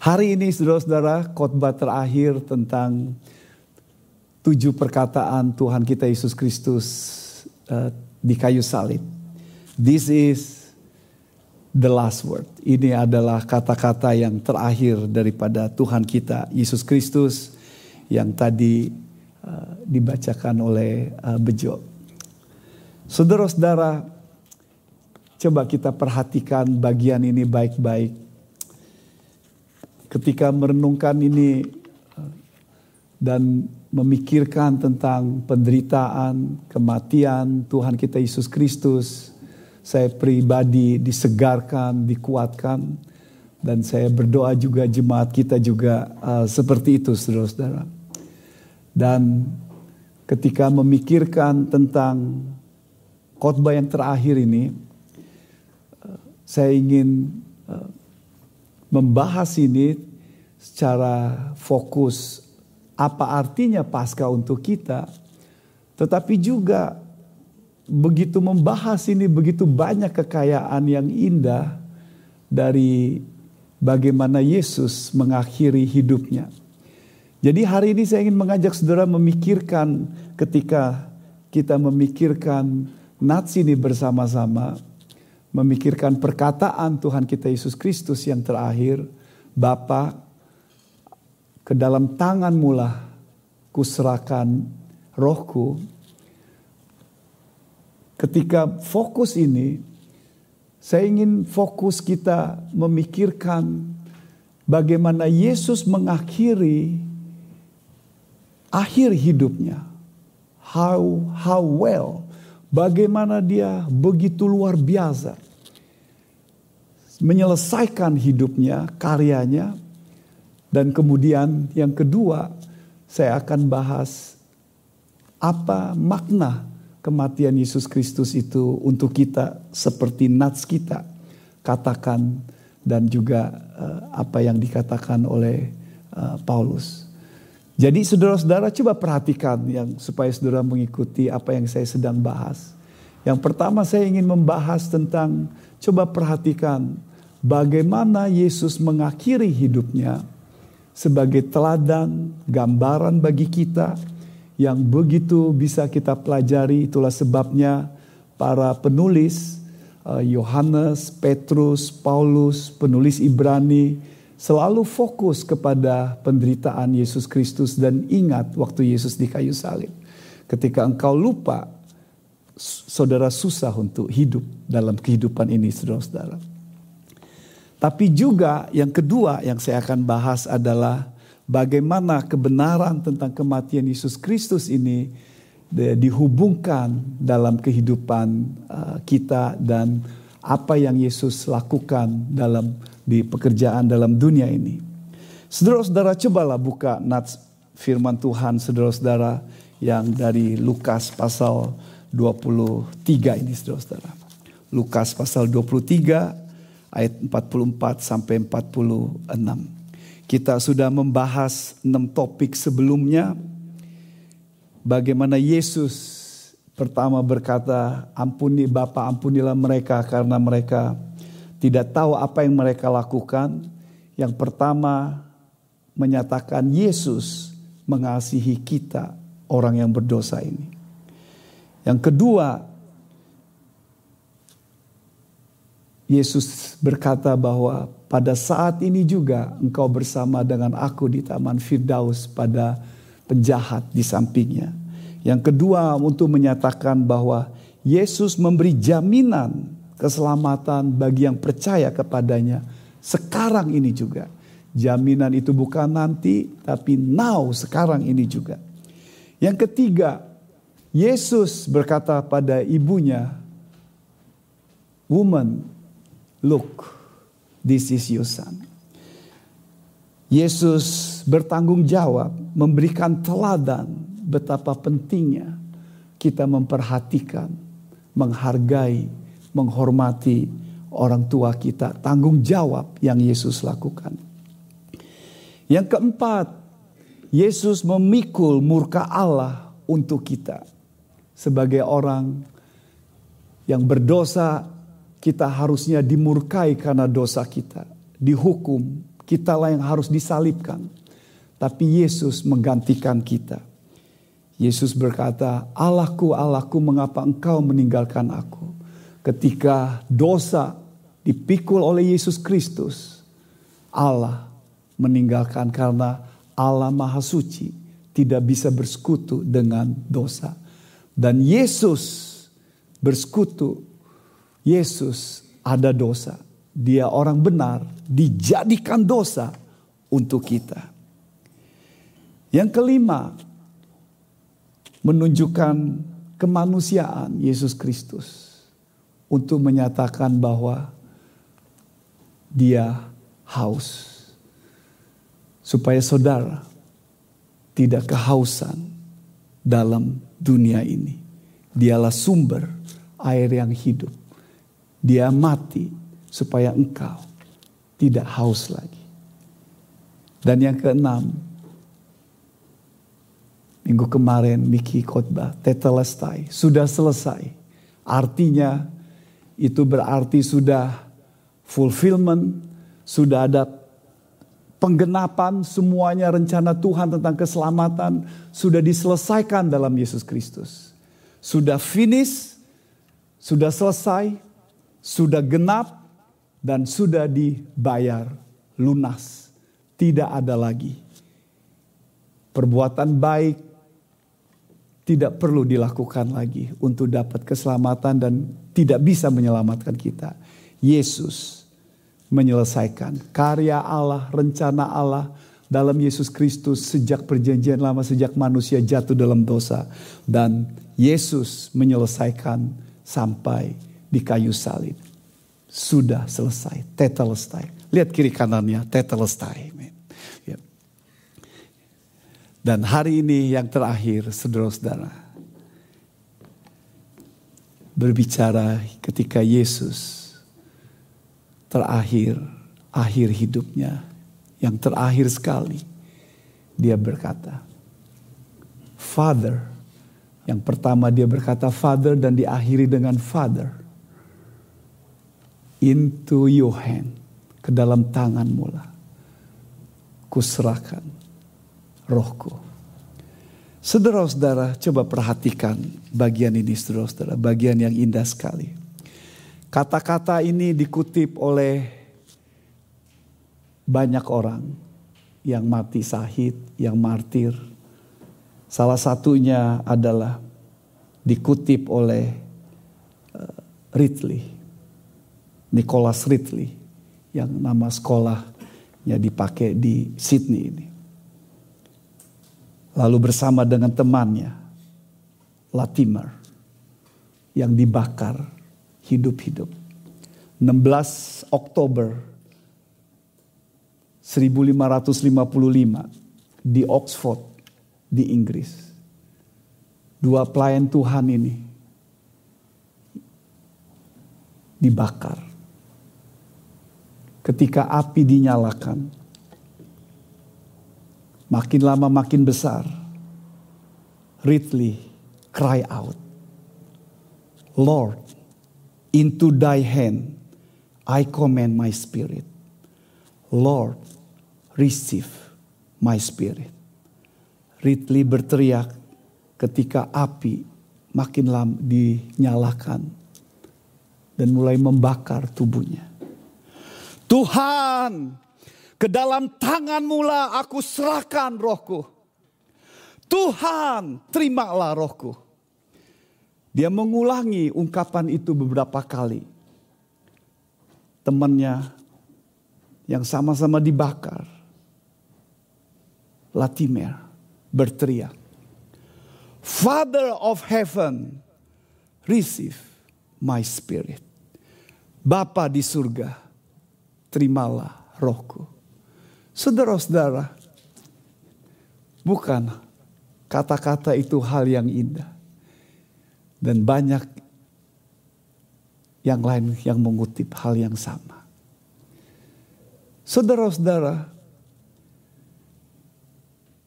Hari ini saudara-saudara khotbah terakhir tentang tujuh perkataan Tuhan kita Yesus Kristus uh, di kayu salib. This is the last word. Ini adalah kata-kata yang terakhir daripada Tuhan kita Yesus Kristus yang tadi uh, dibacakan oleh uh, Bejo. Saudara-saudara, coba kita perhatikan bagian ini baik-baik ketika merenungkan ini dan memikirkan tentang penderitaan, kematian Tuhan kita Yesus Kristus, saya pribadi disegarkan, dikuatkan, dan saya berdoa juga jemaat kita juga uh, seperti itu, saudara-saudara. Dan ketika memikirkan tentang khotbah yang terakhir ini, uh, saya ingin uh, membahas ini secara fokus apa artinya pasca untuk kita, tetapi juga begitu membahas ini begitu banyak kekayaan yang indah dari bagaimana Yesus mengakhiri hidupnya. Jadi hari ini saya ingin mengajak saudara memikirkan ketika kita memikirkan nats ini bersama-sama memikirkan perkataan Tuhan kita Yesus Kristus yang terakhir, Bapa, ke dalam tanganmu lah kuserahkan rohku. Ketika fokus ini, saya ingin fokus kita memikirkan bagaimana Yesus mengakhiri akhir hidupnya. How how well Bagaimana dia begitu luar biasa menyelesaikan hidupnya, karyanya. Dan kemudian yang kedua, saya akan bahas apa makna kematian Yesus Kristus itu untuk kita seperti nats kita katakan dan juga uh, apa yang dikatakan oleh uh, Paulus. Jadi saudara-saudara coba perhatikan yang supaya saudara mengikuti apa yang saya sedang bahas. Yang pertama saya ingin membahas tentang coba perhatikan bagaimana Yesus mengakhiri hidupnya sebagai teladan, gambaran bagi kita yang begitu bisa kita pelajari. Itulah sebabnya para penulis eh, Yohanes, Petrus, Paulus, penulis Ibrani selalu fokus kepada penderitaan Yesus Kristus dan ingat waktu Yesus di kayu salib. Ketika engkau lupa, saudara susah untuk hidup dalam kehidupan ini, saudara-saudara. Tapi juga yang kedua yang saya akan bahas adalah bagaimana kebenaran tentang kematian Yesus Kristus ini dihubungkan dalam kehidupan uh, kita dan apa yang Yesus lakukan dalam di pekerjaan dalam dunia ini. Saudara-saudara cobalah buka nats firman Tuhan saudara-saudara yang dari Lukas pasal 23 ini saudara-saudara. Lukas pasal 23 ayat 44 sampai 46. Kita sudah membahas enam topik sebelumnya. Bagaimana Yesus Pertama berkata, ampuni Bapa, ampunilah mereka karena mereka tidak tahu apa yang mereka lakukan. Yang pertama menyatakan Yesus mengasihi kita orang yang berdosa ini. Yang kedua, Yesus berkata bahwa pada saat ini juga engkau bersama dengan aku di Taman Firdaus pada penjahat di sampingnya. Yang kedua untuk menyatakan bahwa Yesus memberi jaminan keselamatan bagi yang percaya kepadanya sekarang ini juga. Jaminan itu bukan nanti tapi now sekarang ini juga. Yang ketiga, Yesus berkata pada ibunya, "Woman, look, this is your son." Yesus bertanggung jawab memberikan teladan betapa pentingnya kita memperhatikan, menghargai, menghormati orang tua kita, tanggung jawab yang Yesus lakukan. Yang keempat, Yesus memikul murka Allah untuk kita. Sebagai orang yang berdosa, kita harusnya dimurkai karena dosa kita, dihukum, Kitalah yang harus disalibkan. Tapi Yesus menggantikan kita. Yesus berkata, Allahku, Allahku, mengapa engkau meninggalkan aku? Ketika dosa dipikul oleh Yesus Kristus, Allah meninggalkan karena Allah Maha Suci tidak bisa bersekutu dengan dosa. Dan Yesus bersekutu, Yesus ada dosa. Dia orang benar, dijadikan dosa untuk kita. Yang kelima, menunjukkan kemanusiaan Yesus Kristus untuk menyatakan bahwa dia haus. Supaya saudara tidak kehausan dalam dunia ini. Dialah sumber air yang hidup. Dia mati supaya engkau tidak haus lagi. Dan yang keenam, minggu kemarin Miki khotbah, tetelestai, sudah selesai. Artinya itu berarti sudah fulfillment, sudah ada penggenapan semuanya rencana Tuhan tentang keselamatan sudah diselesaikan dalam Yesus Kristus. Sudah finish, sudah selesai, sudah genap dan sudah dibayar lunas. Tidak ada lagi perbuatan baik tidak perlu dilakukan lagi untuk dapat keselamatan dan tidak bisa menyelamatkan kita. Yesus menyelesaikan karya Allah, rencana Allah dalam Yesus Kristus sejak perjanjian lama, sejak manusia jatuh dalam dosa. Dan Yesus menyelesaikan sampai di kayu salib. Sudah selesai, tetelestai. Lihat kiri kanannya, tetelestai. Ya. Dan hari ini yang terakhir, saudara-saudara. Berbicara ketika Yesus terakhir, akhir hidupnya, yang terakhir sekali, dia berkata, Father, yang pertama dia berkata Father dan diakhiri dengan Father, into your hand, ke dalam tanganmu lah, kuserahkan rohku. Saudara-saudara, coba perhatikan bagian ini, saudara-saudara, bagian yang indah sekali. Kata-kata ini dikutip oleh banyak orang yang mati sahid, yang martir. Salah satunya adalah dikutip oleh uh, Ridley, Nicholas Ridley, yang nama sekolahnya dipakai di Sydney ini. Lalu bersama dengan temannya, Latimer, yang dibakar hidup-hidup. 16 Oktober 1555 di Oxford di Inggris. Dua pelayan Tuhan ini dibakar. Ketika api dinyalakan, makin lama makin besar. Ridley cry out, Lord, Into thy hand I commend my spirit. Lord, receive my spirit. Ridley berteriak ketika api makin lama dinyalakan dan mulai membakar tubuhnya. Tuhan, ke dalam tanganmu lah aku serahkan rohku. Tuhan, terimalah rohku. Dia mengulangi ungkapan itu beberapa kali. Temannya yang sama-sama dibakar. Latimer berteriak. Father of heaven, receive my spirit. Bapa di surga, terimalah rohku. Saudara-saudara, bukan kata-kata itu hal yang indah dan banyak yang lain yang mengutip hal yang sama. Saudara-saudara,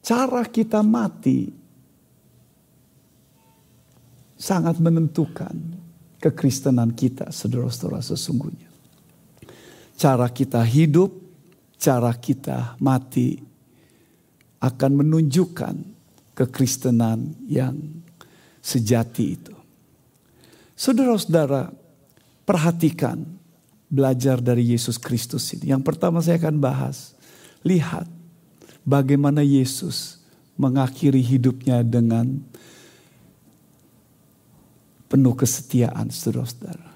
cara kita mati sangat menentukan kekristenan kita, saudara-saudara sesungguhnya. Cara kita hidup, cara kita mati akan menunjukkan kekristenan yang sejati itu. Saudara-saudara, perhatikan belajar dari Yesus Kristus ini. Yang pertama saya akan bahas, lihat bagaimana Yesus mengakhiri hidupnya dengan penuh kesetiaan, saudara-saudara.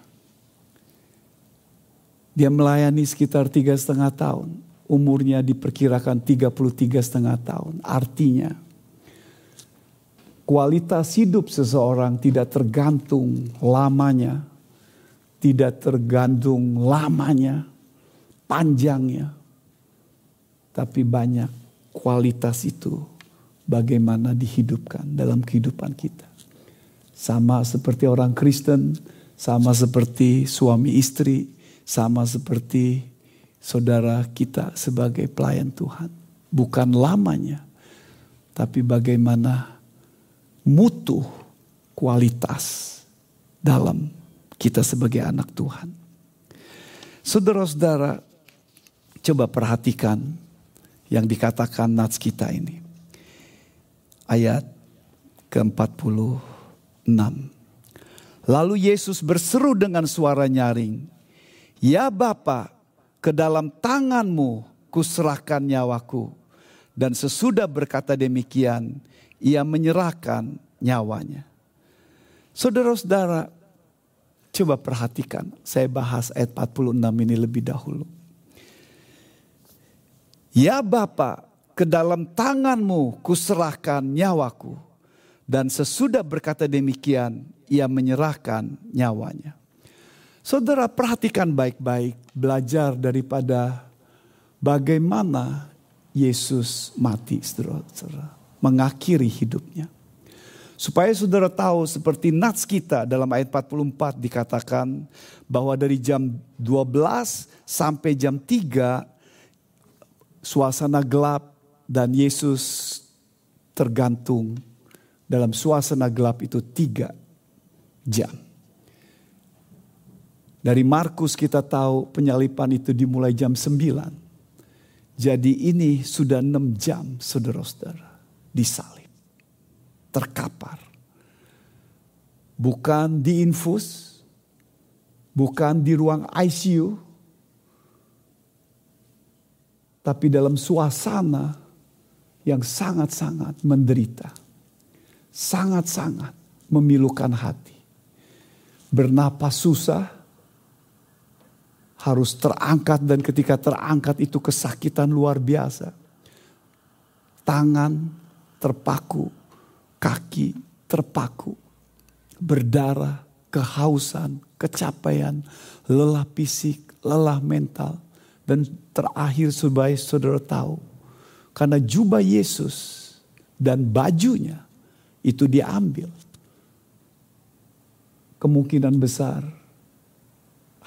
Dia melayani sekitar tiga setengah tahun. Umurnya diperkirakan 33 setengah tahun. Artinya, kualitas hidup seseorang tidak tergantung lamanya, tidak tergantung lamanya, panjangnya, tapi banyak kualitas itu bagaimana dihidupkan dalam kehidupan kita. Sama seperti orang Kristen, sama seperti suami istri, sama seperti saudara kita sebagai pelayan Tuhan. Bukan lamanya, tapi bagaimana mutu kualitas dalam kita sebagai anak Tuhan. Saudara-saudara, coba perhatikan yang dikatakan nats kita ini. Ayat ke-46. Lalu Yesus berseru dengan suara nyaring, Ya Bapa, ke dalam tanganmu kuserahkan nyawaku. Dan sesudah berkata demikian, ia menyerahkan nyawanya. Saudara-saudara, coba perhatikan. Saya bahas ayat 46 ini lebih dahulu. Ya Bapa, ke dalam tanganmu kuserahkan nyawaku. Dan sesudah berkata demikian, ia menyerahkan nyawanya. Saudara perhatikan baik-baik, belajar daripada bagaimana Yesus mati, saudara, mengakhiri hidupnya. Supaya saudara tahu seperti nats kita dalam ayat 44 dikatakan bahwa dari jam 12 sampai jam 3 suasana gelap dan Yesus tergantung dalam suasana gelap itu tiga jam. Dari Markus kita tahu penyalipan itu dimulai jam 9. Jadi ini sudah 6 jam saudara-saudara disalib. Terkapar. Bukan diinfus, bukan di ruang ICU, tapi dalam suasana yang sangat-sangat menderita. Sangat-sangat memilukan hati. Bernapas susah, harus terangkat dan ketika terangkat itu kesakitan luar biasa. Tangan terpaku, kaki terpaku, berdarah, kehausan, kecapaian, lelah fisik, lelah mental. Dan terakhir supaya saudara tahu, karena jubah Yesus dan bajunya itu diambil. Kemungkinan besar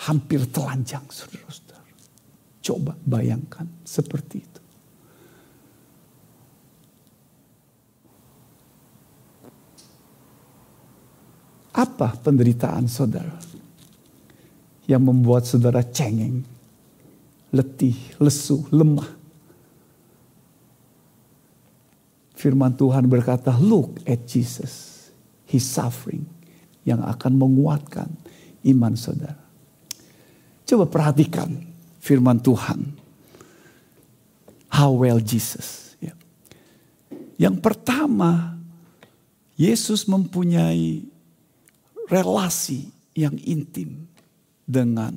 hampir telanjang saudara-saudara. Coba bayangkan seperti itu. Apa penderitaan saudara yang membuat saudara cengeng, letih, lesu, lemah? Firman Tuhan berkata, look at Jesus. He's suffering. Yang akan menguatkan iman saudara. Coba perhatikan firman Tuhan. How well Jesus. Ya. Yang pertama, Yesus mempunyai relasi yang intim dengan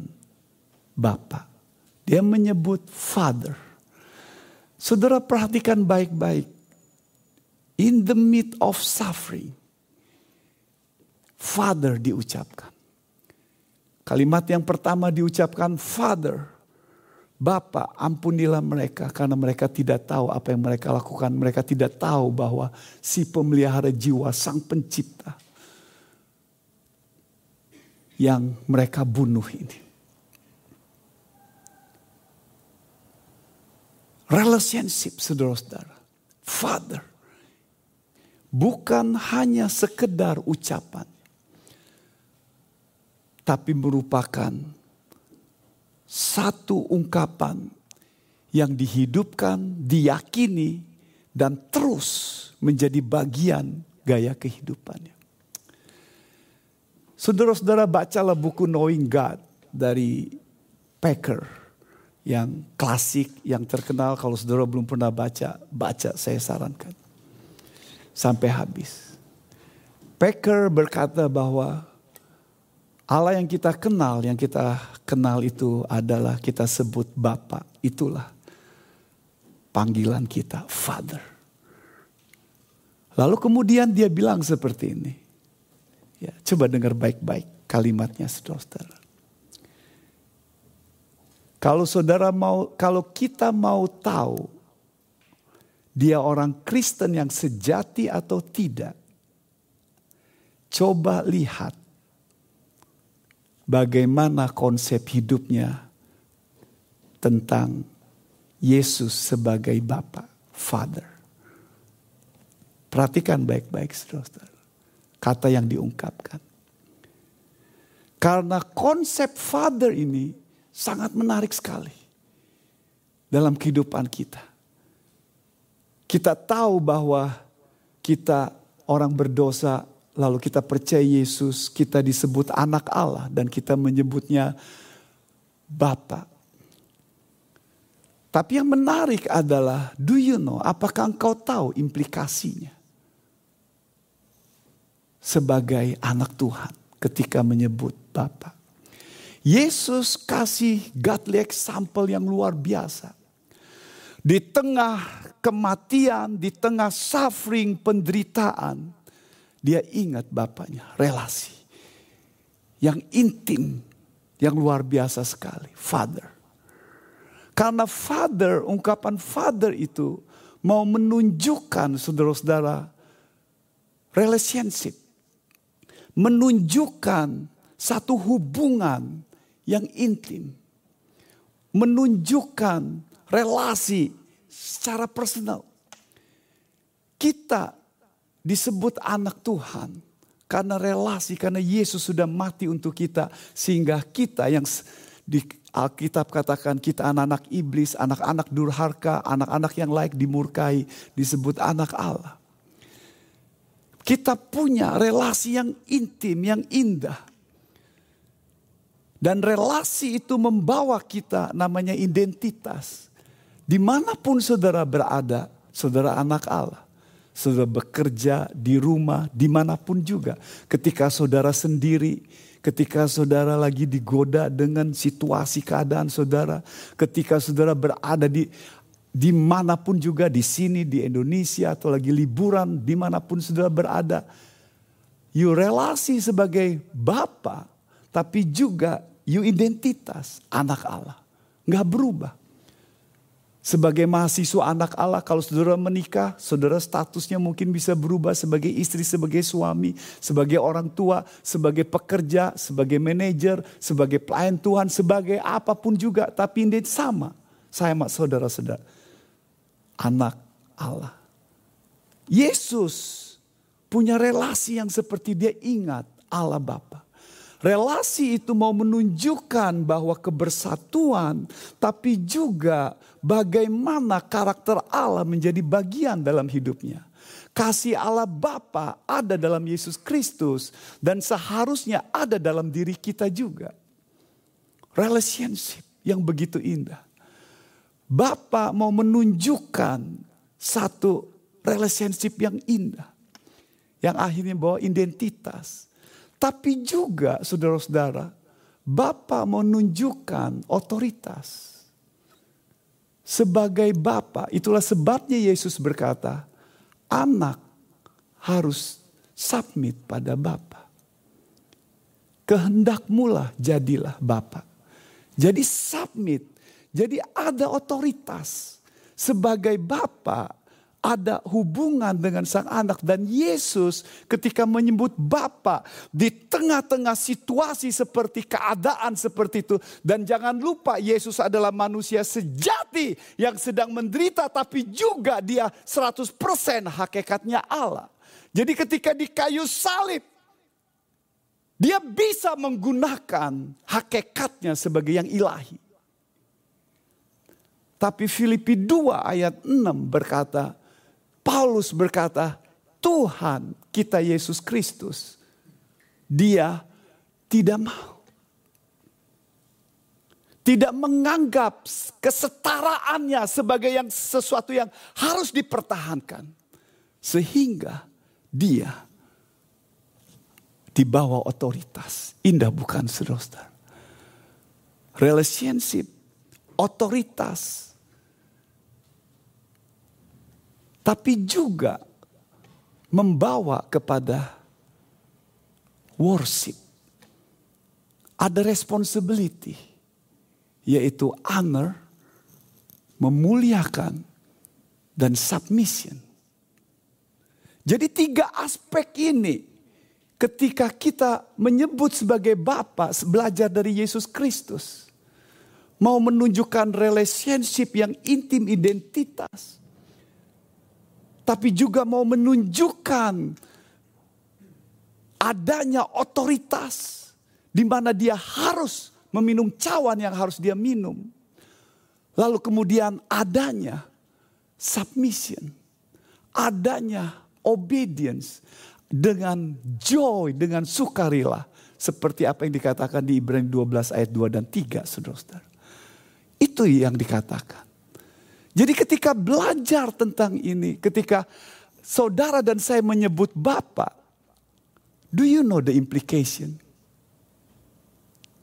Bapa. Dia menyebut Father. Saudara perhatikan baik-baik. In the midst of suffering, Father diucapkan. Kalimat yang pertama diucapkan Father. Bapa, ampunilah mereka karena mereka tidak tahu apa yang mereka lakukan. Mereka tidak tahu bahwa si pemelihara jiwa, sang pencipta yang mereka bunuh ini. Relationship saudara-saudara. Father. Bukan hanya sekedar ucapan tapi merupakan satu ungkapan yang dihidupkan, diyakini, dan terus menjadi bagian gaya kehidupannya. Saudara-saudara bacalah buku Knowing God dari Packer yang klasik, yang terkenal. Kalau saudara belum pernah baca, baca saya sarankan. Sampai habis. Packer berkata bahwa Allah yang kita kenal, yang kita kenal itu adalah kita sebut Bapa. Itulah panggilan kita, Father. Lalu kemudian dia bilang seperti ini. Ya, coba dengar baik-baik kalimatnya saudara-saudara. Kalau saudara mau, kalau kita mau tahu dia orang Kristen yang sejati atau tidak, coba lihat bagaimana konsep hidupnya tentang Yesus sebagai Bapa, Father. Perhatikan baik-baik saudara Kata yang diungkapkan. Karena konsep Father ini sangat menarik sekali. Dalam kehidupan kita. Kita tahu bahwa kita orang berdosa lalu kita percaya Yesus, kita disebut anak Allah dan kita menyebutnya Bapak. Tapi yang menarik adalah, do you know, apakah engkau tahu implikasinya? Sebagai anak Tuhan ketika menyebut Bapa. Yesus kasih godly example yang luar biasa. Di tengah kematian, di tengah suffering, penderitaan, dia ingat Bapaknya, relasi. Yang intim, yang luar biasa sekali, Father. Karena father, ungkapan father itu mau menunjukkan saudara-saudara relationship. Menunjukkan satu hubungan yang intim. Menunjukkan relasi secara personal. Kita disebut anak Tuhan karena relasi, karena Yesus sudah mati untuk kita. Sehingga kita yang di Alkitab katakan kita anak-anak iblis, anak-anak durhaka, anak-anak yang layak dimurkai, disebut anak Allah. Kita punya relasi yang intim, yang indah. Dan relasi itu membawa kita namanya identitas. Di mana pun saudara berada, saudara anak Allah. Saudara bekerja di rumah, di mana pun juga. Ketika saudara sendiri, ketika saudara lagi digoda dengan situasi keadaan saudara, ketika saudara berada di di mana pun juga di sini di Indonesia atau lagi liburan di mana pun saudara berada, you relasi sebagai bapa, tapi juga you identitas anak Allah, nggak berubah. Sebagai mahasiswa anak Allah, kalau saudara menikah, saudara statusnya mungkin bisa berubah sebagai istri, sebagai suami, sebagai orang tua, sebagai pekerja, sebagai manajer, sebagai pelayan Tuhan, sebagai apa pun juga. Tapi ini sama. Saya sama saudara-saudara. Anak Allah. Yesus punya relasi yang seperti dia ingat Allah Bapa. Relasi itu mau menunjukkan bahwa kebersatuan, tapi juga bagaimana karakter Allah menjadi bagian dalam hidupnya. Kasih Allah Bapa ada dalam Yesus Kristus dan seharusnya ada dalam diri kita juga. Relationship yang begitu indah. Bapa mau menunjukkan satu relationship yang indah. Yang akhirnya bawa identitas tapi juga saudara-saudara, Bapak menunjukkan otoritas. Sebagai Bapak, itulah sebabnya Yesus berkata, anak harus submit pada Bapak. Kehendakmulah jadilah Bapak. Jadi submit, jadi ada otoritas. Sebagai Bapak, ada hubungan dengan sang anak dan Yesus ketika menyebut Bapa di tengah-tengah situasi seperti keadaan seperti itu dan jangan lupa Yesus adalah manusia sejati yang sedang menderita tapi juga dia 100% hakikatnya Allah. Jadi ketika di kayu salib dia bisa menggunakan hakikatnya sebagai yang ilahi. Tapi Filipi 2 ayat 6 berkata, Paulus berkata, Tuhan kita Yesus Kristus, dia tidak mau. Tidak menganggap kesetaraannya sebagai yang sesuatu yang harus dipertahankan. Sehingga dia di bawah otoritas. Indah bukan saudara Relationship, otoritas. Tapi juga membawa kepada worship. Ada responsibility, yaitu honor, memuliakan, dan submission. Jadi tiga aspek ini ketika kita menyebut sebagai Bapa belajar dari Yesus Kristus. Mau menunjukkan relationship yang intim identitas tapi juga mau menunjukkan adanya otoritas di mana dia harus meminum cawan yang harus dia minum. Lalu kemudian adanya submission, adanya obedience dengan joy, dengan sukarela. Seperti apa yang dikatakan di Ibrani 12 ayat 2 dan 3 saudara-saudara. Itu yang dikatakan. Jadi ketika belajar tentang ini, ketika saudara dan saya menyebut Bapak, do you know the implication?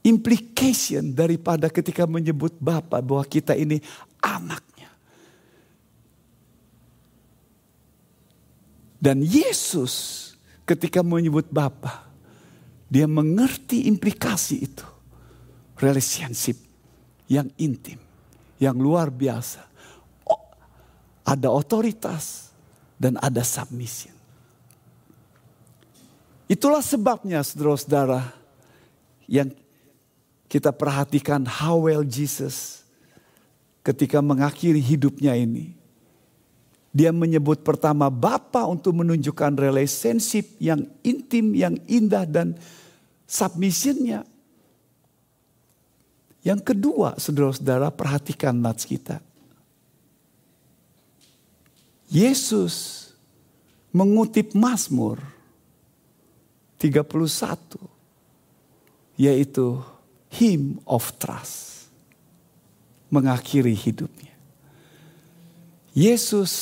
Implication daripada ketika menyebut Bapak bahwa kita ini anaknya. Dan Yesus ketika menyebut Bapak, dia mengerti implikasi itu. Relationship yang intim, yang luar biasa ada otoritas dan ada submission. Itulah sebabnya saudara-saudara yang kita perhatikan how well Jesus ketika mengakhiri hidupnya ini. Dia menyebut pertama Bapa untuk menunjukkan relationship yang intim, yang indah dan submissionnya. Yang kedua saudara-saudara perhatikan nats kita. Yesus mengutip Mazmur 31 yaitu hymn of trust mengakhiri hidupnya. Yesus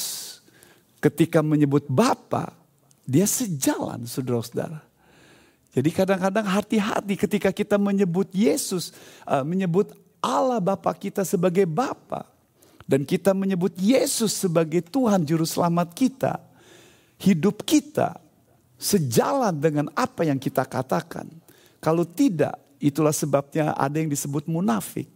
ketika menyebut Bapa, dia sejalan saudara-saudara. Jadi kadang-kadang hati-hati ketika kita menyebut Yesus, uh, menyebut Allah Bapa kita sebagai Bapa. Dan kita menyebut Yesus sebagai Tuhan Juru Selamat kita. Hidup kita sejalan dengan apa yang kita katakan. Kalau tidak, itulah sebabnya ada yang disebut munafik.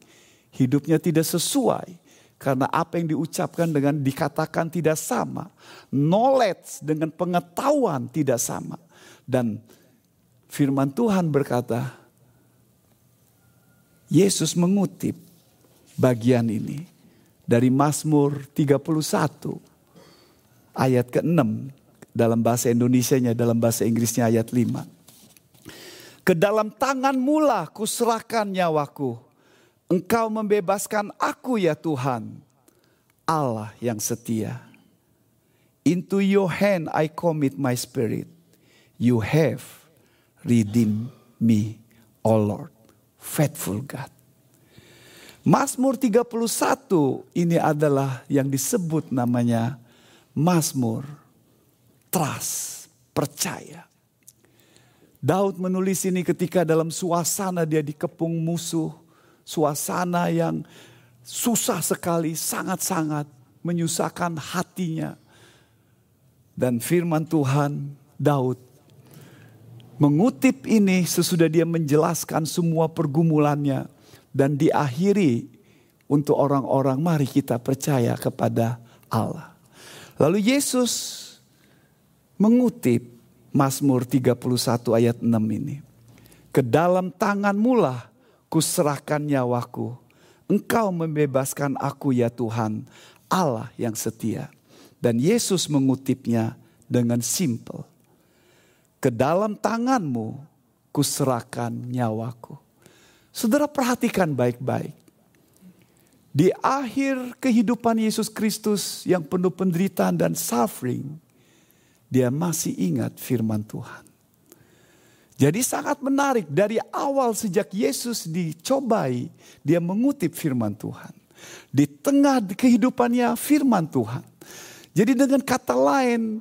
Hidupnya tidak sesuai. Karena apa yang diucapkan dengan dikatakan tidak sama. Knowledge dengan pengetahuan tidak sama. Dan firman Tuhan berkata, Yesus mengutip bagian ini dari Mazmur 31 ayat ke-6 dalam bahasa Indonesianya, dalam bahasa Inggrisnya ayat 5. Ke dalam tangan mula kuserahkan nyawaku. Engkau membebaskan aku ya Tuhan, Allah yang setia. Into your hand I commit my spirit. You have redeemed me, O Lord, faithful God. Mazmur 31 ini adalah yang disebut namanya Mazmur trust, percaya. Daud menulis ini ketika dalam suasana dia dikepung musuh, suasana yang susah sekali, sangat-sangat menyusahkan hatinya. Dan firman Tuhan Daud mengutip ini sesudah dia menjelaskan semua pergumulannya dan diakhiri untuk orang-orang mari kita percaya kepada Allah. Lalu Yesus mengutip Mazmur 31 ayat 6 ini. Ke dalam tangan mula kuserahkan nyawaku. Engkau membebaskan aku ya Tuhan, Allah yang setia. Dan Yesus mengutipnya dengan simple. Ke dalam tanganmu kuserahkan nyawaku. Saudara perhatikan baik-baik. Di akhir kehidupan Yesus Kristus yang penuh penderitaan dan suffering, dia masih ingat firman Tuhan. Jadi sangat menarik dari awal sejak Yesus dicobai, dia mengutip firman Tuhan. Di tengah kehidupannya firman Tuhan. Jadi dengan kata lain,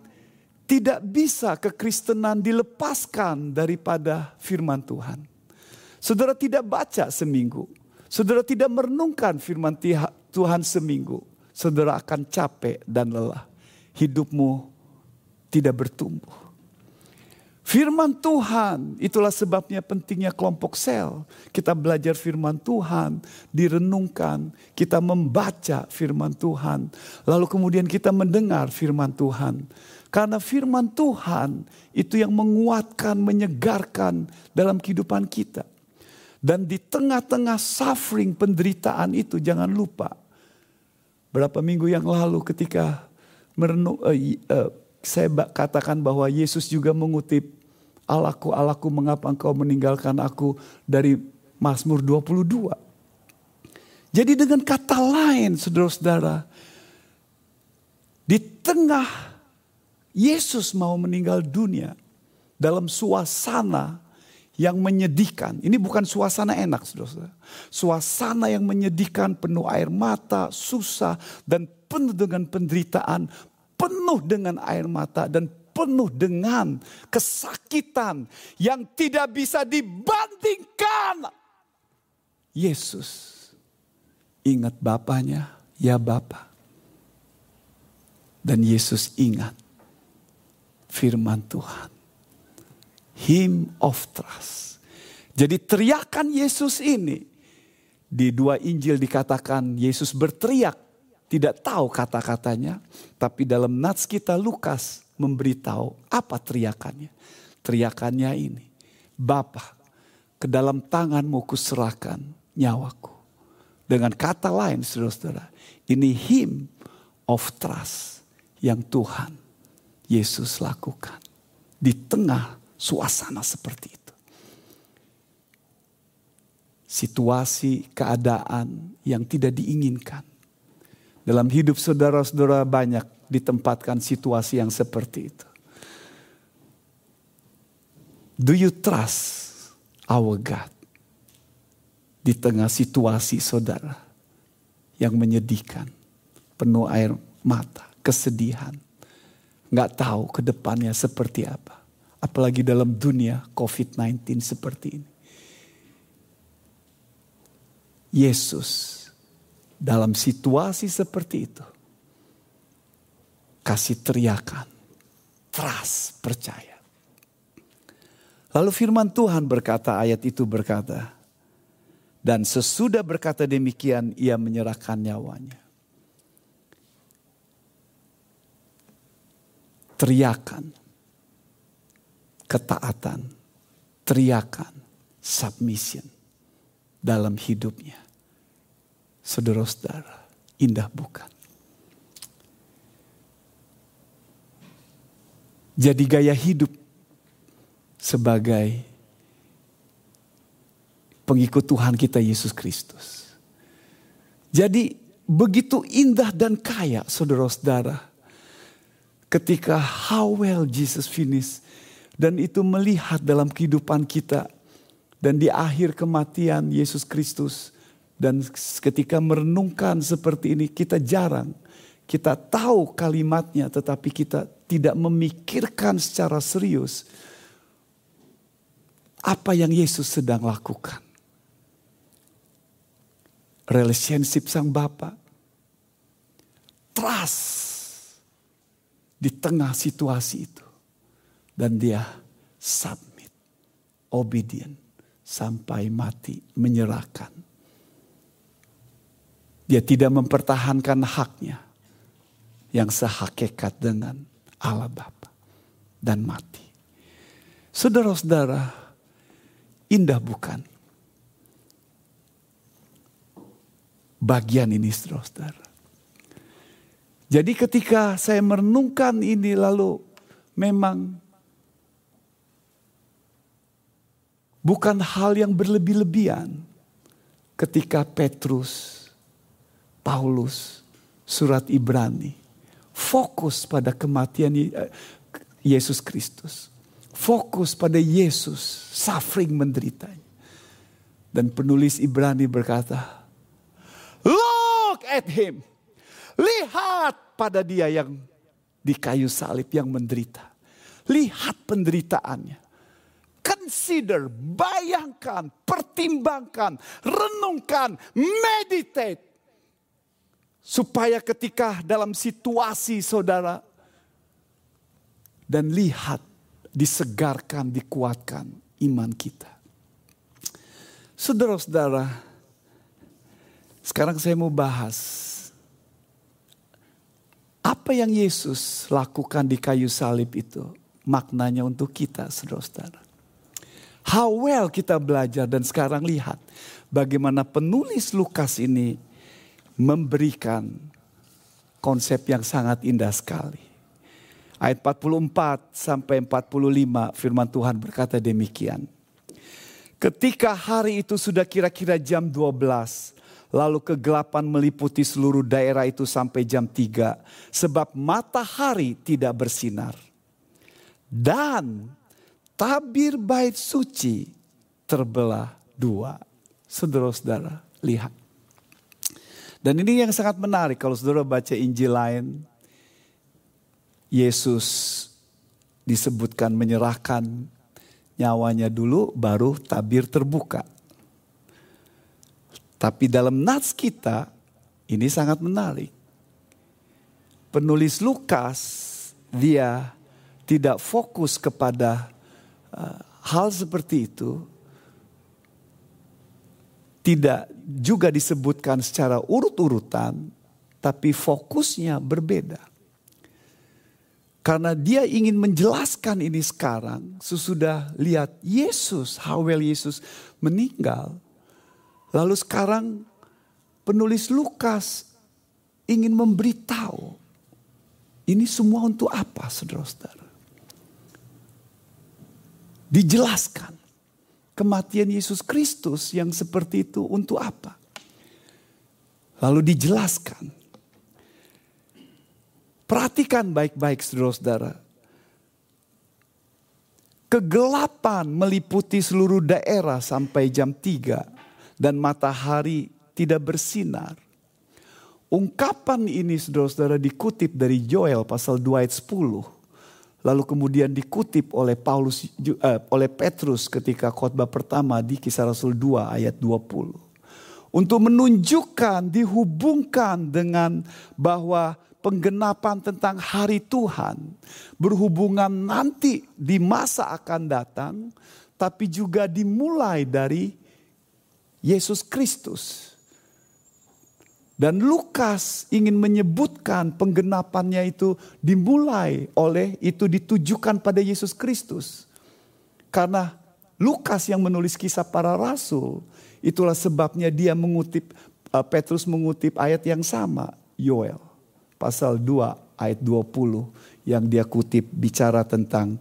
tidak bisa kekristenan dilepaskan daripada firman Tuhan. Saudara tidak baca seminggu, Saudara tidak merenungkan firman Tuhan seminggu, saudara akan capek dan lelah. Hidupmu tidak bertumbuh. Firman Tuhan, itulah sebabnya pentingnya kelompok sel. Kita belajar firman Tuhan, direnungkan, kita membaca firman Tuhan, lalu kemudian kita mendengar firman Tuhan. Karena firman Tuhan itu yang menguatkan, menyegarkan dalam kehidupan kita. Dan di tengah-tengah suffering penderitaan itu jangan lupa. Berapa minggu yang lalu ketika merenung, uh, uh, saya katakan bahwa Yesus juga mengutip Allahku, Allahku mengapa engkau meninggalkan aku dari Mazmur 22. Jadi dengan kata lain saudara-saudara. Di tengah Yesus mau meninggal dunia dalam suasana yang menyedihkan. Ini bukan suasana enak, saudara. Suasana yang menyedihkan, penuh air mata, susah, dan penuh dengan penderitaan, penuh dengan air mata, dan penuh dengan kesakitan yang tidak bisa dibandingkan. Yesus ingat Bapaknya, ya Bapa. Dan Yesus ingat firman Tuhan him of trust. Jadi teriakan Yesus ini di dua Injil dikatakan Yesus berteriak tidak tahu kata-katanya, tapi dalam nats kita Lukas memberitahu apa teriakannya. Teriakannya ini, Bapa, ke dalam tanganmu kuserahkan nyawaku. Dengan kata lain saudara-saudara, ini him of trust yang Tuhan Yesus lakukan. Di tengah suasana seperti itu. Situasi, keadaan yang tidak diinginkan. Dalam hidup saudara-saudara banyak ditempatkan situasi yang seperti itu. Do you trust our God? Di tengah situasi saudara yang menyedihkan, penuh air mata, kesedihan, nggak tahu ke depannya seperti apa. Apalagi dalam dunia COVID-19 seperti ini. Yesus dalam situasi seperti itu. Kasih teriakan. Trust, percaya. Lalu firman Tuhan berkata, ayat itu berkata. Dan sesudah berkata demikian, ia menyerahkan nyawanya. Teriakan ketaatan, teriakan, submission dalam hidupnya. Saudara-saudara, indah bukan? Jadi gaya hidup sebagai pengikut Tuhan kita Yesus Kristus. Jadi begitu indah dan kaya saudara-saudara. Ketika how well Jesus finished dan itu melihat dalam kehidupan kita. Dan di akhir kematian Yesus Kristus. Dan ketika merenungkan seperti ini kita jarang. Kita tahu kalimatnya tetapi kita tidak memikirkan secara serius. Apa yang Yesus sedang lakukan. Relationship sang Bapa. Trust di tengah situasi itu dan dia submit, obedient sampai mati, menyerahkan. Dia tidak mempertahankan haknya yang sehakikat dengan Allah Bapa dan mati. Saudara-saudara, indah bukan? Bagian ini saudara-saudara. Jadi ketika saya merenungkan ini lalu memang bukan hal yang berlebih-lebihan ketika Petrus Paulus, surat Ibrani. Fokus pada kematian eh, Yesus Kristus. Fokus pada Yesus suffering menderitanya. Dan penulis Ibrani berkata, Look at him. Lihat pada dia yang di kayu salib yang menderita. Lihat penderitaannya. Consider, bayangkan, pertimbangkan, renungkan, meditate. Supaya ketika dalam situasi saudara dan lihat, disegarkan, dikuatkan iman kita. Saudara-saudara, sekarang saya mau bahas apa yang Yesus lakukan di kayu salib itu maknanya untuk kita, saudara-saudara. How well kita belajar dan sekarang lihat bagaimana penulis Lukas ini memberikan konsep yang sangat indah sekali. Ayat 44 sampai 45 firman Tuhan berkata demikian. Ketika hari itu sudah kira-kira jam 12, lalu kegelapan meliputi seluruh daerah itu sampai jam 3, sebab matahari tidak bersinar dan tabir bait suci terbelah dua. Saudara-saudara, lihat. Dan ini yang sangat menarik kalau saudara baca Injil lain. Yesus disebutkan menyerahkan nyawanya dulu baru tabir terbuka. Tapi dalam nats kita ini sangat menarik. Penulis Lukas dia tidak fokus kepada hal seperti itu, tidak juga disebutkan secara urut-urutan, tapi fokusnya berbeda. Karena dia ingin menjelaskan ini sekarang, sesudah lihat Yesus, how well Yesus meninggal. Lalu sekarang penulis Lukas ingin memberitahu, ini semua untuk apa saudara-saudara? Dijelaskan. Kematian Yesus Kristus yang seperti itu untuk apa? Lalu dijelaskan. Perhatikan baik-baik saudara-saudara. Kegelapan meliputi seluruh daerah sampai jam 3 dan matahari tidak bersinar. Ungkapan ini saudara-saudara dikutip dari Joel pasal 2 ayat 10 lalu kemudian dikutip oleh Paulus uh, oleh Petrus ketika khotbah pertama di Kisah Rasul 2 ayat 20. Untuk menunjukkan dihubungkan dengan bahwa penggenapan tentang hari Tuhan berhubungan nanti di masa akan datang tapi juga dimulai dari Yesus Kristus dan Lukas ingin menyebutkan penggenapannya itu dimulai oleh itu ditujukan pada Yesus Kristus. Karena Lukas yang menulis kisah para rasul, itulah sebabnya dia mengutip uh, Petrus mengutip ayat yang sama, Yoel pasal 2 ayat 20 yang dia kutip bicara tentang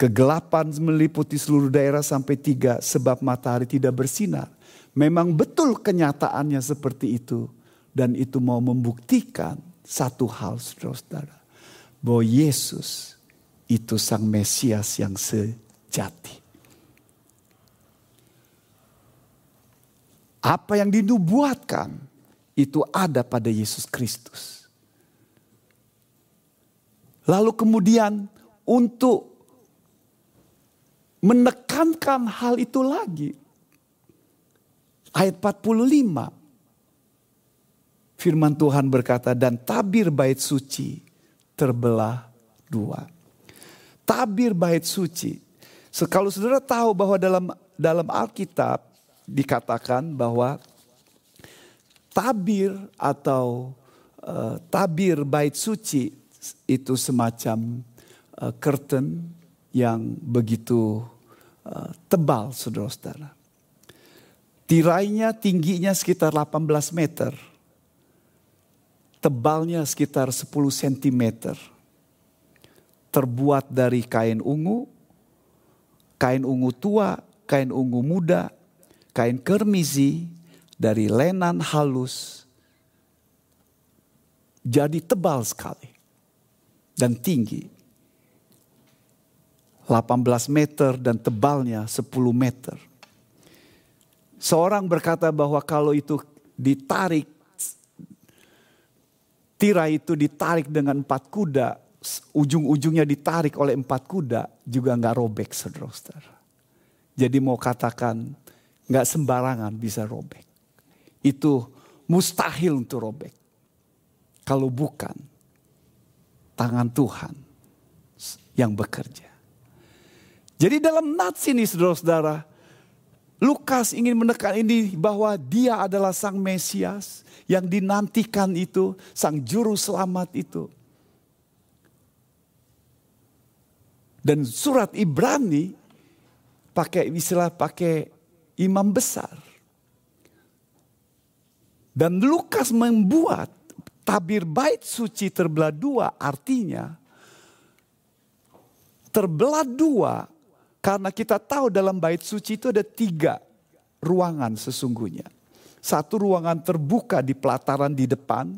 kegelapan meliputi seluruh daerah sampai tiga sebab matahari tidak bersinar. Memang betul kenyataannya seperti itu. Dan itu mau membuktikan satu hal saudara-saudara. Bahwa Yesus itu sang Mesias yang sejati. Apa yang dinubuatkan itu ada pada Yesus Kristus. Lalu kemudian untuk menekankan hal itu lagi. Ayat 45 firman Tuhan berkata dan tabir bait suci terbelah dua. Tabir bait suci. Kalau saudara tahu bahwa dalam dalam Alkitab dikatakan bahwa tabir atau uh, tabir bait suci itu semacam uh, curtain yang begitu uh, tebal saudara-saudara. Tirainya tingginya sekitar 18 meter tebalnya sekitar 10 cm. Terbuat dari kain ungu, kain ungu tua, kain ungu muda, kain kermizi, dari lenan halus, jadi tebal sekali dan tinggi. 18 meter dan tebalnya 10 meter. Seorang berkata bahwa kalau itu ditarik, tirai itu ditarik dengan empat kuda, ujung-ujungnya ditarik oleh empat kuda, juga nggak robek saudara-saudara. Jadi mau katakan nggak sembarangan bisa robek. Itu mustahil untuk robek. Kalau bukan tangan Tuhan yang bekerja. Jadi dalam nats ini saudara-saudara, Lukas ingin menekan ini bahwa dia adalah sang Mesias yang dinantikan itu, sang juru selamat itu. Dan surat Ibrani pakai istilah pakai imam besar. Dan Lukas membuat tabir bait suci terbelah dua artinya terbelah dua karena kita tahu dalam bait suci itu ada tiga ruangan sesungguhnya. Satu ruangan terbuka di pelataran di depan.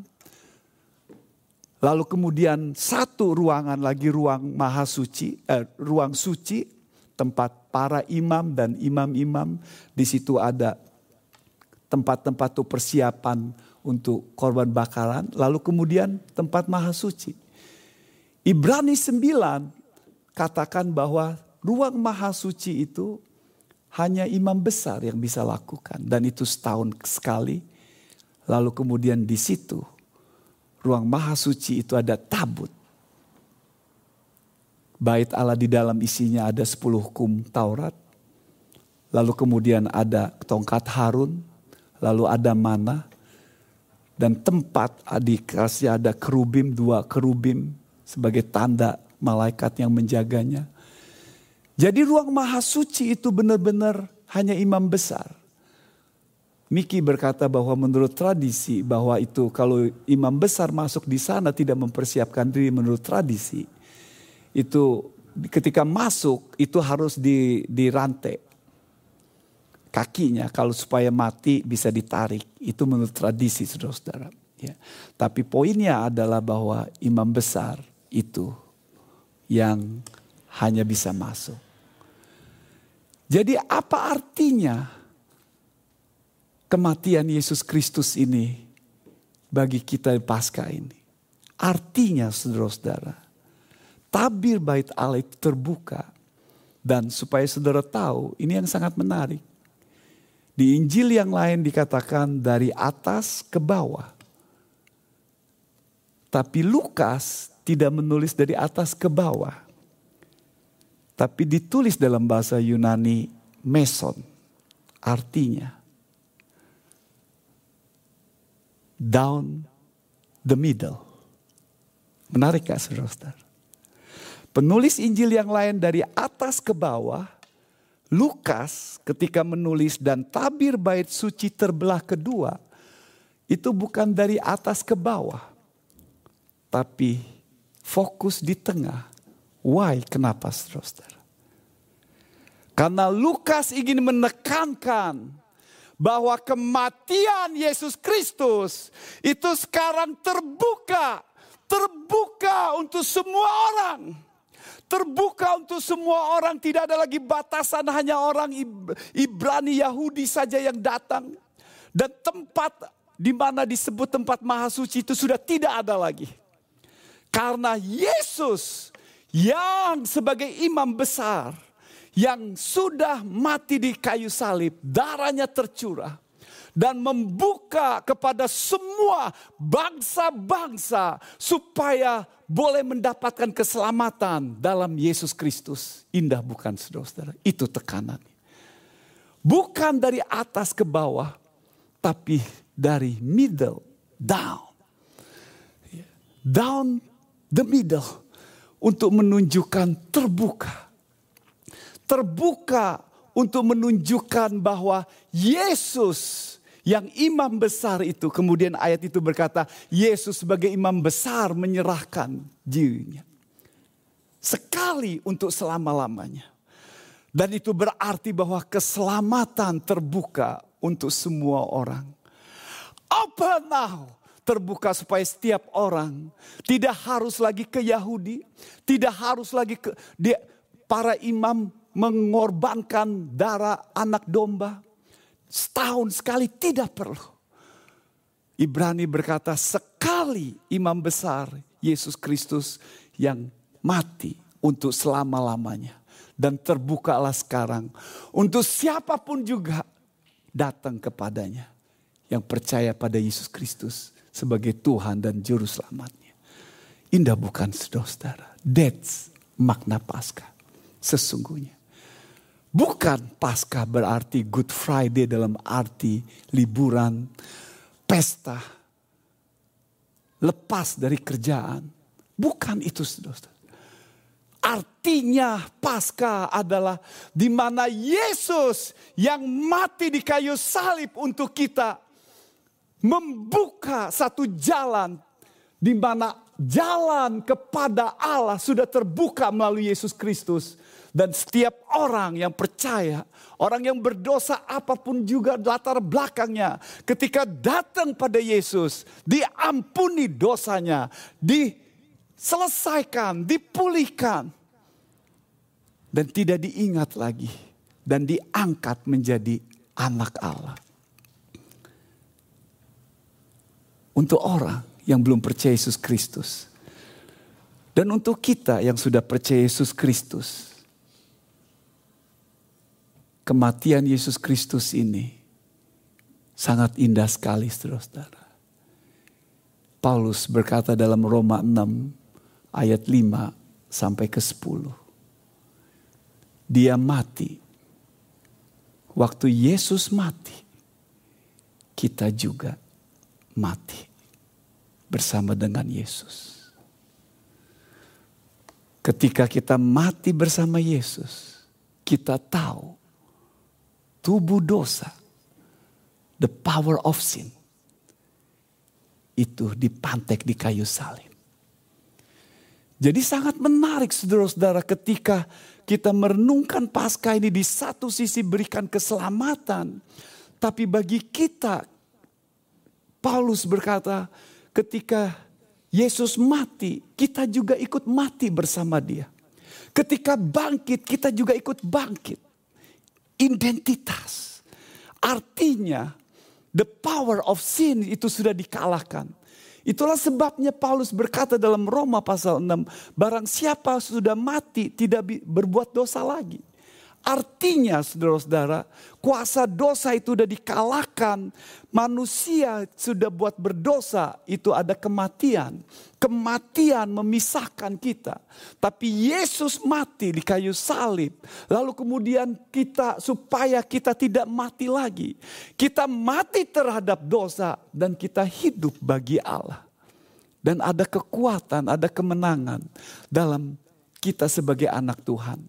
Lalu kemudian satu ruangan lagi ruang maha suci, eh, ruang suci tempat para imam dan imam-imam. Di situ ada tempat-tempat untuk persiapan untuk korban bakaran. Lalu kemudian tempat maha suci. Ibrani 9 katakan bahwa ruang maha suci itu hanya imam besar yang bisa lakukan dan itu setahun sekali. Lalu kemudian di situ ruang maha suci itu ada tabut. Bait Allah di dalam isinya ada sepuluh hukum Taurat. Lalu kemudian ada tongkat Harun, lalu ada mana. Dan tempat dikasih ada kerubim, dua kerubim sebagai tanda malaikat yang menjaganya. Jadi ruang maha suci itu benar-benar hanya imam besar. Miki berkata bahwa menurut tradisi bahwa itu kalau imam besar masuk di sana tidak mempersiapkan diri menurut tradisi. Itu ketika masuk itu harus di, dirantai kakinya kalau supaya mati bisa ditarik. Itu menurut tradisi saudara-saudara. Ya. Tapi poinnya adalah bahwa imam besar itu yang hanya bisa masuk. Jadi apa artinya kematian Yesus Kristus ini bagi kita di pasca ini? Artinya saudara-saudara, tabir bait Allah itu terbuka. Dan supaya saudara tahu, ini yang sangat menarik. Di Injil yang lain dikatakan dari atas ke bawah. Tapi Lukas tidak menulis dari atas ke bawah tapi ditulis dalam bahasa Yunani meson. Artinya down the middle. Menarik gak saudara-saudara? Penulis Injil yang lain dari atas ke bawah, Lukas ketika menulis dan tabir bait suci terbelah kedua, itu bukan dari atas ke bawah, tapi fokus di tengah Why? Kenapa saudara? Karena Lukas ingin menekankan bahwa kematian Yesus Kristus itu sekarang terbuka, terbuka untuk semua orang. Terbuka untuk semua orang, tidak ada lagi batasan hanya orang Ibrani Yahudi saja yang datang. Dan tempat di mana disebut tempat maha suci itu sudah tidak ada lagi. Karena Yesus yang sebagai imam besar yang sudah mati di kayu salib, darahnya tercurah dan membuka kepada semua bangsa-bangsa supaya boleh mendapatkan keselamatan dalam Yesus Kristus. Indah bukan saudara-saudara? Itu tekanan. Bukan dari atas ke bawah, tapi dari middle down. Down the middle untuk menunjukkan terbuka. Terbuka untuk menunjukkan bahwa Yesus yang imam besar itu kemudian ayat itu berkata Yesus sebagai imam besar menyerahkan dirinya. Sekali untuk selama-lamanya. Dan itu berarti bahwa keselamatan terbuka untuk semua orang. Open now terbuka supaya setiap orang tidak harus lagi ke Yahudi, tidak harus lagi ke dia, para imam mengorbankan darah anak domba. Setahun sekali tidak perlu. Ibrani berkata sekali imam besar Yesus Kristus yang mati untuk selama-lamanya. Dan terbukalah sekarang untuk siapa pun juga datang kepadanya. Yang percaya pada Yesus Kristus sebagai Tuhan dan Juru Selamatnya. Indah bukan saudara-saudara. That's makna Paskah. Sesungguhnya. Bukan Paskah berarti Good Friday dalam arti liburan, pesta, lepas dari kerjaan. Bukan itu saudara-saudara. Artinya pasca adalah di mana Yesus yang mati di kayu salib untuk kita membuka satu jalan di mana jalan kepada Allah sudah terbuka melalui Yesus Kristus dan setiap orang yang percaya, orang yang berdosa apa pun juga latar belakangnya, ketika datang pada Yesus, diampuni dosanya, di selesaikan, dipulihkan. Dan tidak diingat lagi. Dan diangkat menjadi anak Allah. Untuk orang yang belum percaya Yesus Kristus. Dan untuk kita yang sudah percaya Yesus Kristus. Kematian Yesus Kristus ini sangat indah sekali saudara-saudara. Paulus berkata dalam Roma 6 ayat 5 sampai ke 10. Dia mati. Waktu Yesus mati, kita juga mati bersama dengan Yesus. Ketika kita mati bersama Yesus, kita tahu tubuh dosa, the power of sin, itu dipantek di kayu salib. Jadi sangat menarik saudara-saudara ketika kita merenungkan pasca ini di satu sisi berikan keselamatan. Tapi bagi kita, Paulus berkata ketika Yesus mati, kita juga ikut mati bersama dia. Ketika bangkit, kita juga ikut bangkit. Identitas. Artinya, the power of sin itu sudah dikalahkan. Itulah sebabnya Paulus berkata dalam Roma pasal 6, barang siapa sudah mati tidak berbuat dosa lagi. Artinya saudara-saudara, kuasa dosa itu sudah dikalahkan. Manusia sudah buat berdosa, itu ada kematian. Kematian memisahkan kita. Tapi Yesus mati di kayu salib. Lalu kemudian kita supaya kita tidak mati lagi. Kita mati terhadap dosa dan kita hidup bagi Allah. Dan ada kekuatan, ada kemenangan dalam kita sebagai anak Tuhan.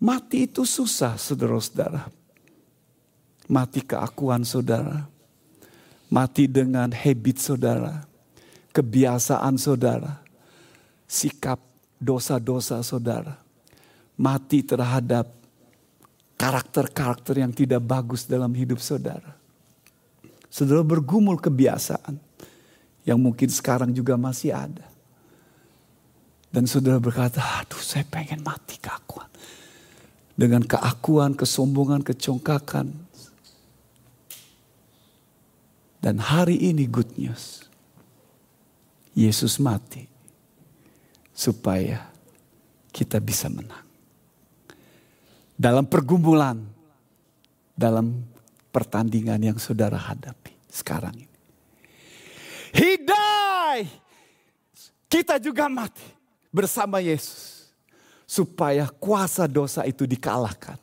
Mati itu susah saudara-saudara. Mati keakuan saudara. Mati dengan habit saudara. Kebiasaan saudara. Sikap dosa-dosa saudara. Mati terhadap karakter-karakter yang tidak bagus dalam hidup saudara. Saudara bergumul kebiasaan yang mungkin sekarang juga masih ada. Dan saudara berkata, aduh saya pengen mati keakuan dengan keakuan, kesombongan, kecongkakan. Dan hari ini good news. Yesus mati supaya kita bisa menang. Dalam pergumulan, dalam pertandingan yang saudara hadapi sekarang ini. He died. Kita juga mati bersama Yesus supaya kuasa dosa itu dikalahkan.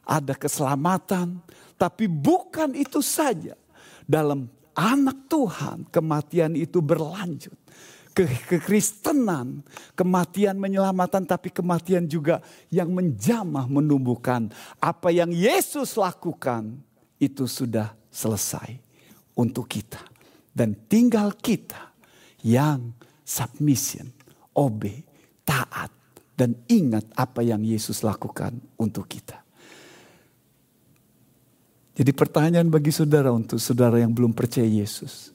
Ada keselamatan, tapi bukan itu saja. Dalam anak Tuhan, kematian itu berlanjut. Ke kekristenan, kematian menyelamatan, tapi kematian juga yang menjamah menumbuhkan. Apa yang Yesus lakukan, itu sudah selesai untuk kita. Dan tinggal kita yang submission, obey, taat dan ingat apa yang Yesus lakukan untuk kita. Jadi pertanyaan bagi saudara untuk saudara yang belum percaya Yesus.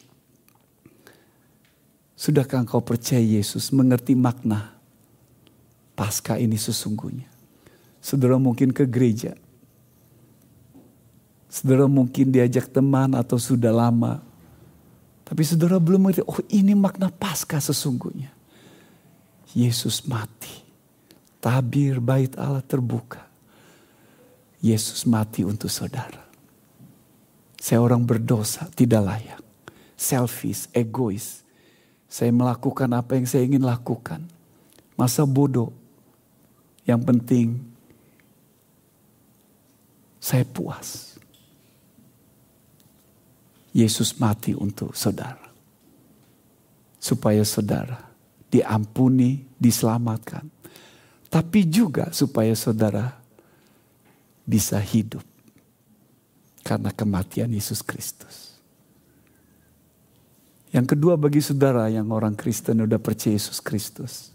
Sudahkah engkau percaya Yesus mengerti makna pasca ini sesungguhnya? Saudara mungkin ke gereja. Saudara mungkin diajak teman atau sudah lama. Tapi saudara belum mengerti, oh ini makna pasca sesungguhnya. Yesus mati. Tabir bait Allah terbuka. Yesus mati untuk saudara. Saya orang berdosa, tidak layak. Selfish, egois saya melakukan apa yang saya ingin lakukan. Masa bodoh. Yang penting saya puas. Yesus mati untuk saudara. Supaya saudara diampuni, diselamatkan. Tapi juga supaya saudara bisa hidup. Karena kematian Yesus Kristus. Yang kedua bagi saudara yang orang Kristen udah percaya Yesus Kristus.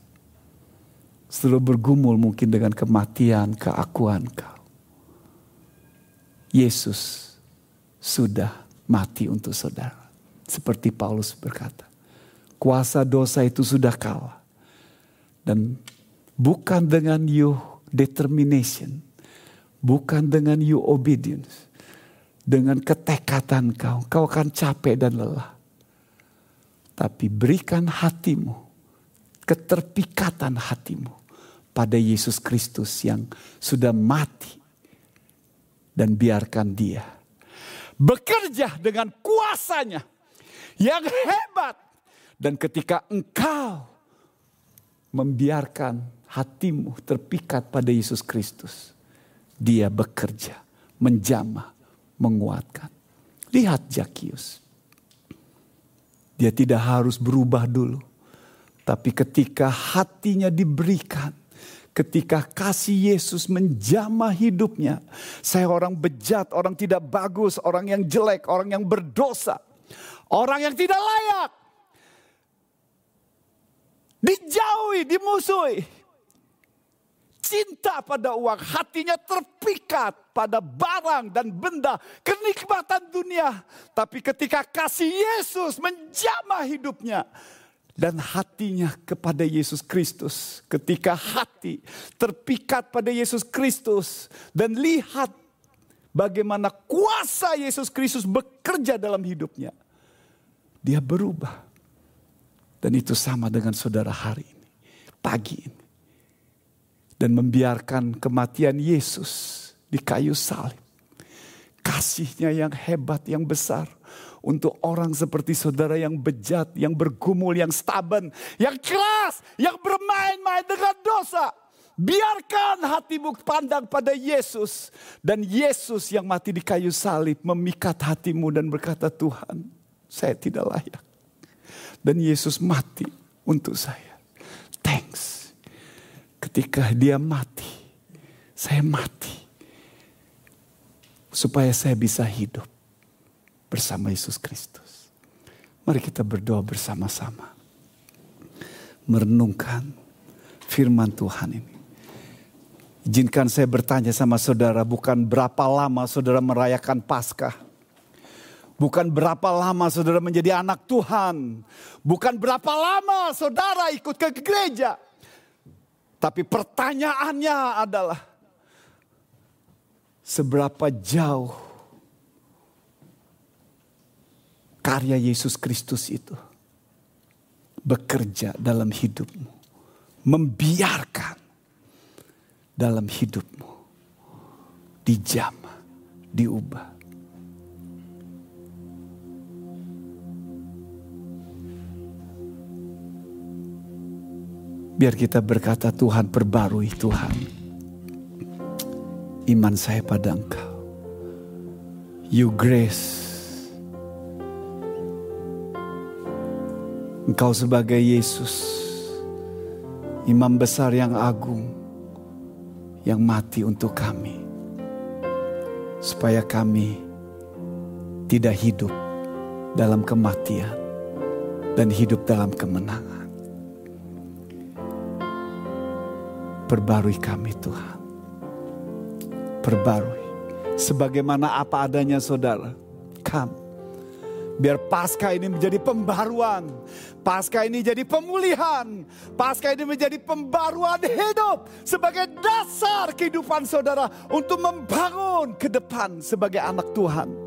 Setelah bergumul mungkin dengan kematian, keakuan kau. Yesus sudah mati untuk saudara. Seperti Paulus berkata. Kuasa dosa itu sudah kalah. Dan bukan dengan you determination. Bukan dengan you obedience. Dengan ketekatan kau. Kau akan capek dan lelah tapi berikan hatimu, keterpikatan hatimu pada Yesus Kristus yang sudah mati. Dan biarkan dia bekerja dengan kuasanya yang hebat. Dan ketika engkau membiarkan hatimu terpikat pada Yesus Kristus. Dia bekerja, menjamah, menguatkan. Lihat Jakius. Dia tidak harus berubah dulu. Tapi ketika hatinya diberikan, ketika kasih Yesus menjamah hidupnya, saya orang bejat, orang tidak bagus, orang yang jelek, orang yang berdosa, orang yang tidak layak, dijauhi, dimusuhi cinta pada uang, hatinya terpikat pada barang dan benda, kenikmatan dunia. Tapi ketika kasih Yesus menjamah hidupnya dan hatinya kepada Yesus Kristus, ketika hati terpikat pada Yesus Kristus dan lihat bagaimana kuasa Yesus Kristus bekerja dalam hidupnya, dia berubah. Dan itu sama dengan saudara hari ini, pagi ini dan membiarkan kematian Yesus di kayu salib. Kasihnya yang hebat, yang besar untuk orang seperti saudara yang bejat, yang bergumul, yang stubborn, yang keras, yang bermain-main dengan dosa. Biarkan hatimu pandang pada Yesus. Dan Yesus yang mati di kayu salib memikat hatimu dan berkata Tuhan saya tidak layak. Dan Yesus mati untuk saya. Thanks ketika dia mati, saya mati. Supaya saya bisa hidup bersama Yesus Kristus. Mari kita berdoa bersama-sama. Merenungkan firman Tuhan ini. Izinkan saya bertanya sama saudara, bukan berapa lama saudara merayakan Paskah. Bukan berapa lama saudara menjadi anak Tuhan. Bukan berapa lama saudara ikut ke gereja. Tapi pertanyaannya adalah seberapa jauh karya Yesus Kristus itu bekerja dalam hidupmu, membiarkan dalam hidupmu dijamah, diubah. Biar kita berkata Tuhan perbarui Tuhan. Iman saya pada Engkau. You grace. Engkau sebagai Yesus. Imam besar yang agung. Yang mati untuk kami. Supaya kami tidak hidup dalam kematian. Dan hidup dalam kemenangan. Perbarui kami Tuhan. Perbarui. Sebagaimana apa adanya saudara. Come. Biar pasca ini menjadi pembaruan. Pasca ini jadi pemulihan. Pasca ini menjadi pembaruan hidup. Sebagai dasar kehidupan saudara. Untuk membangun ke depan sebagai anak Tuhan.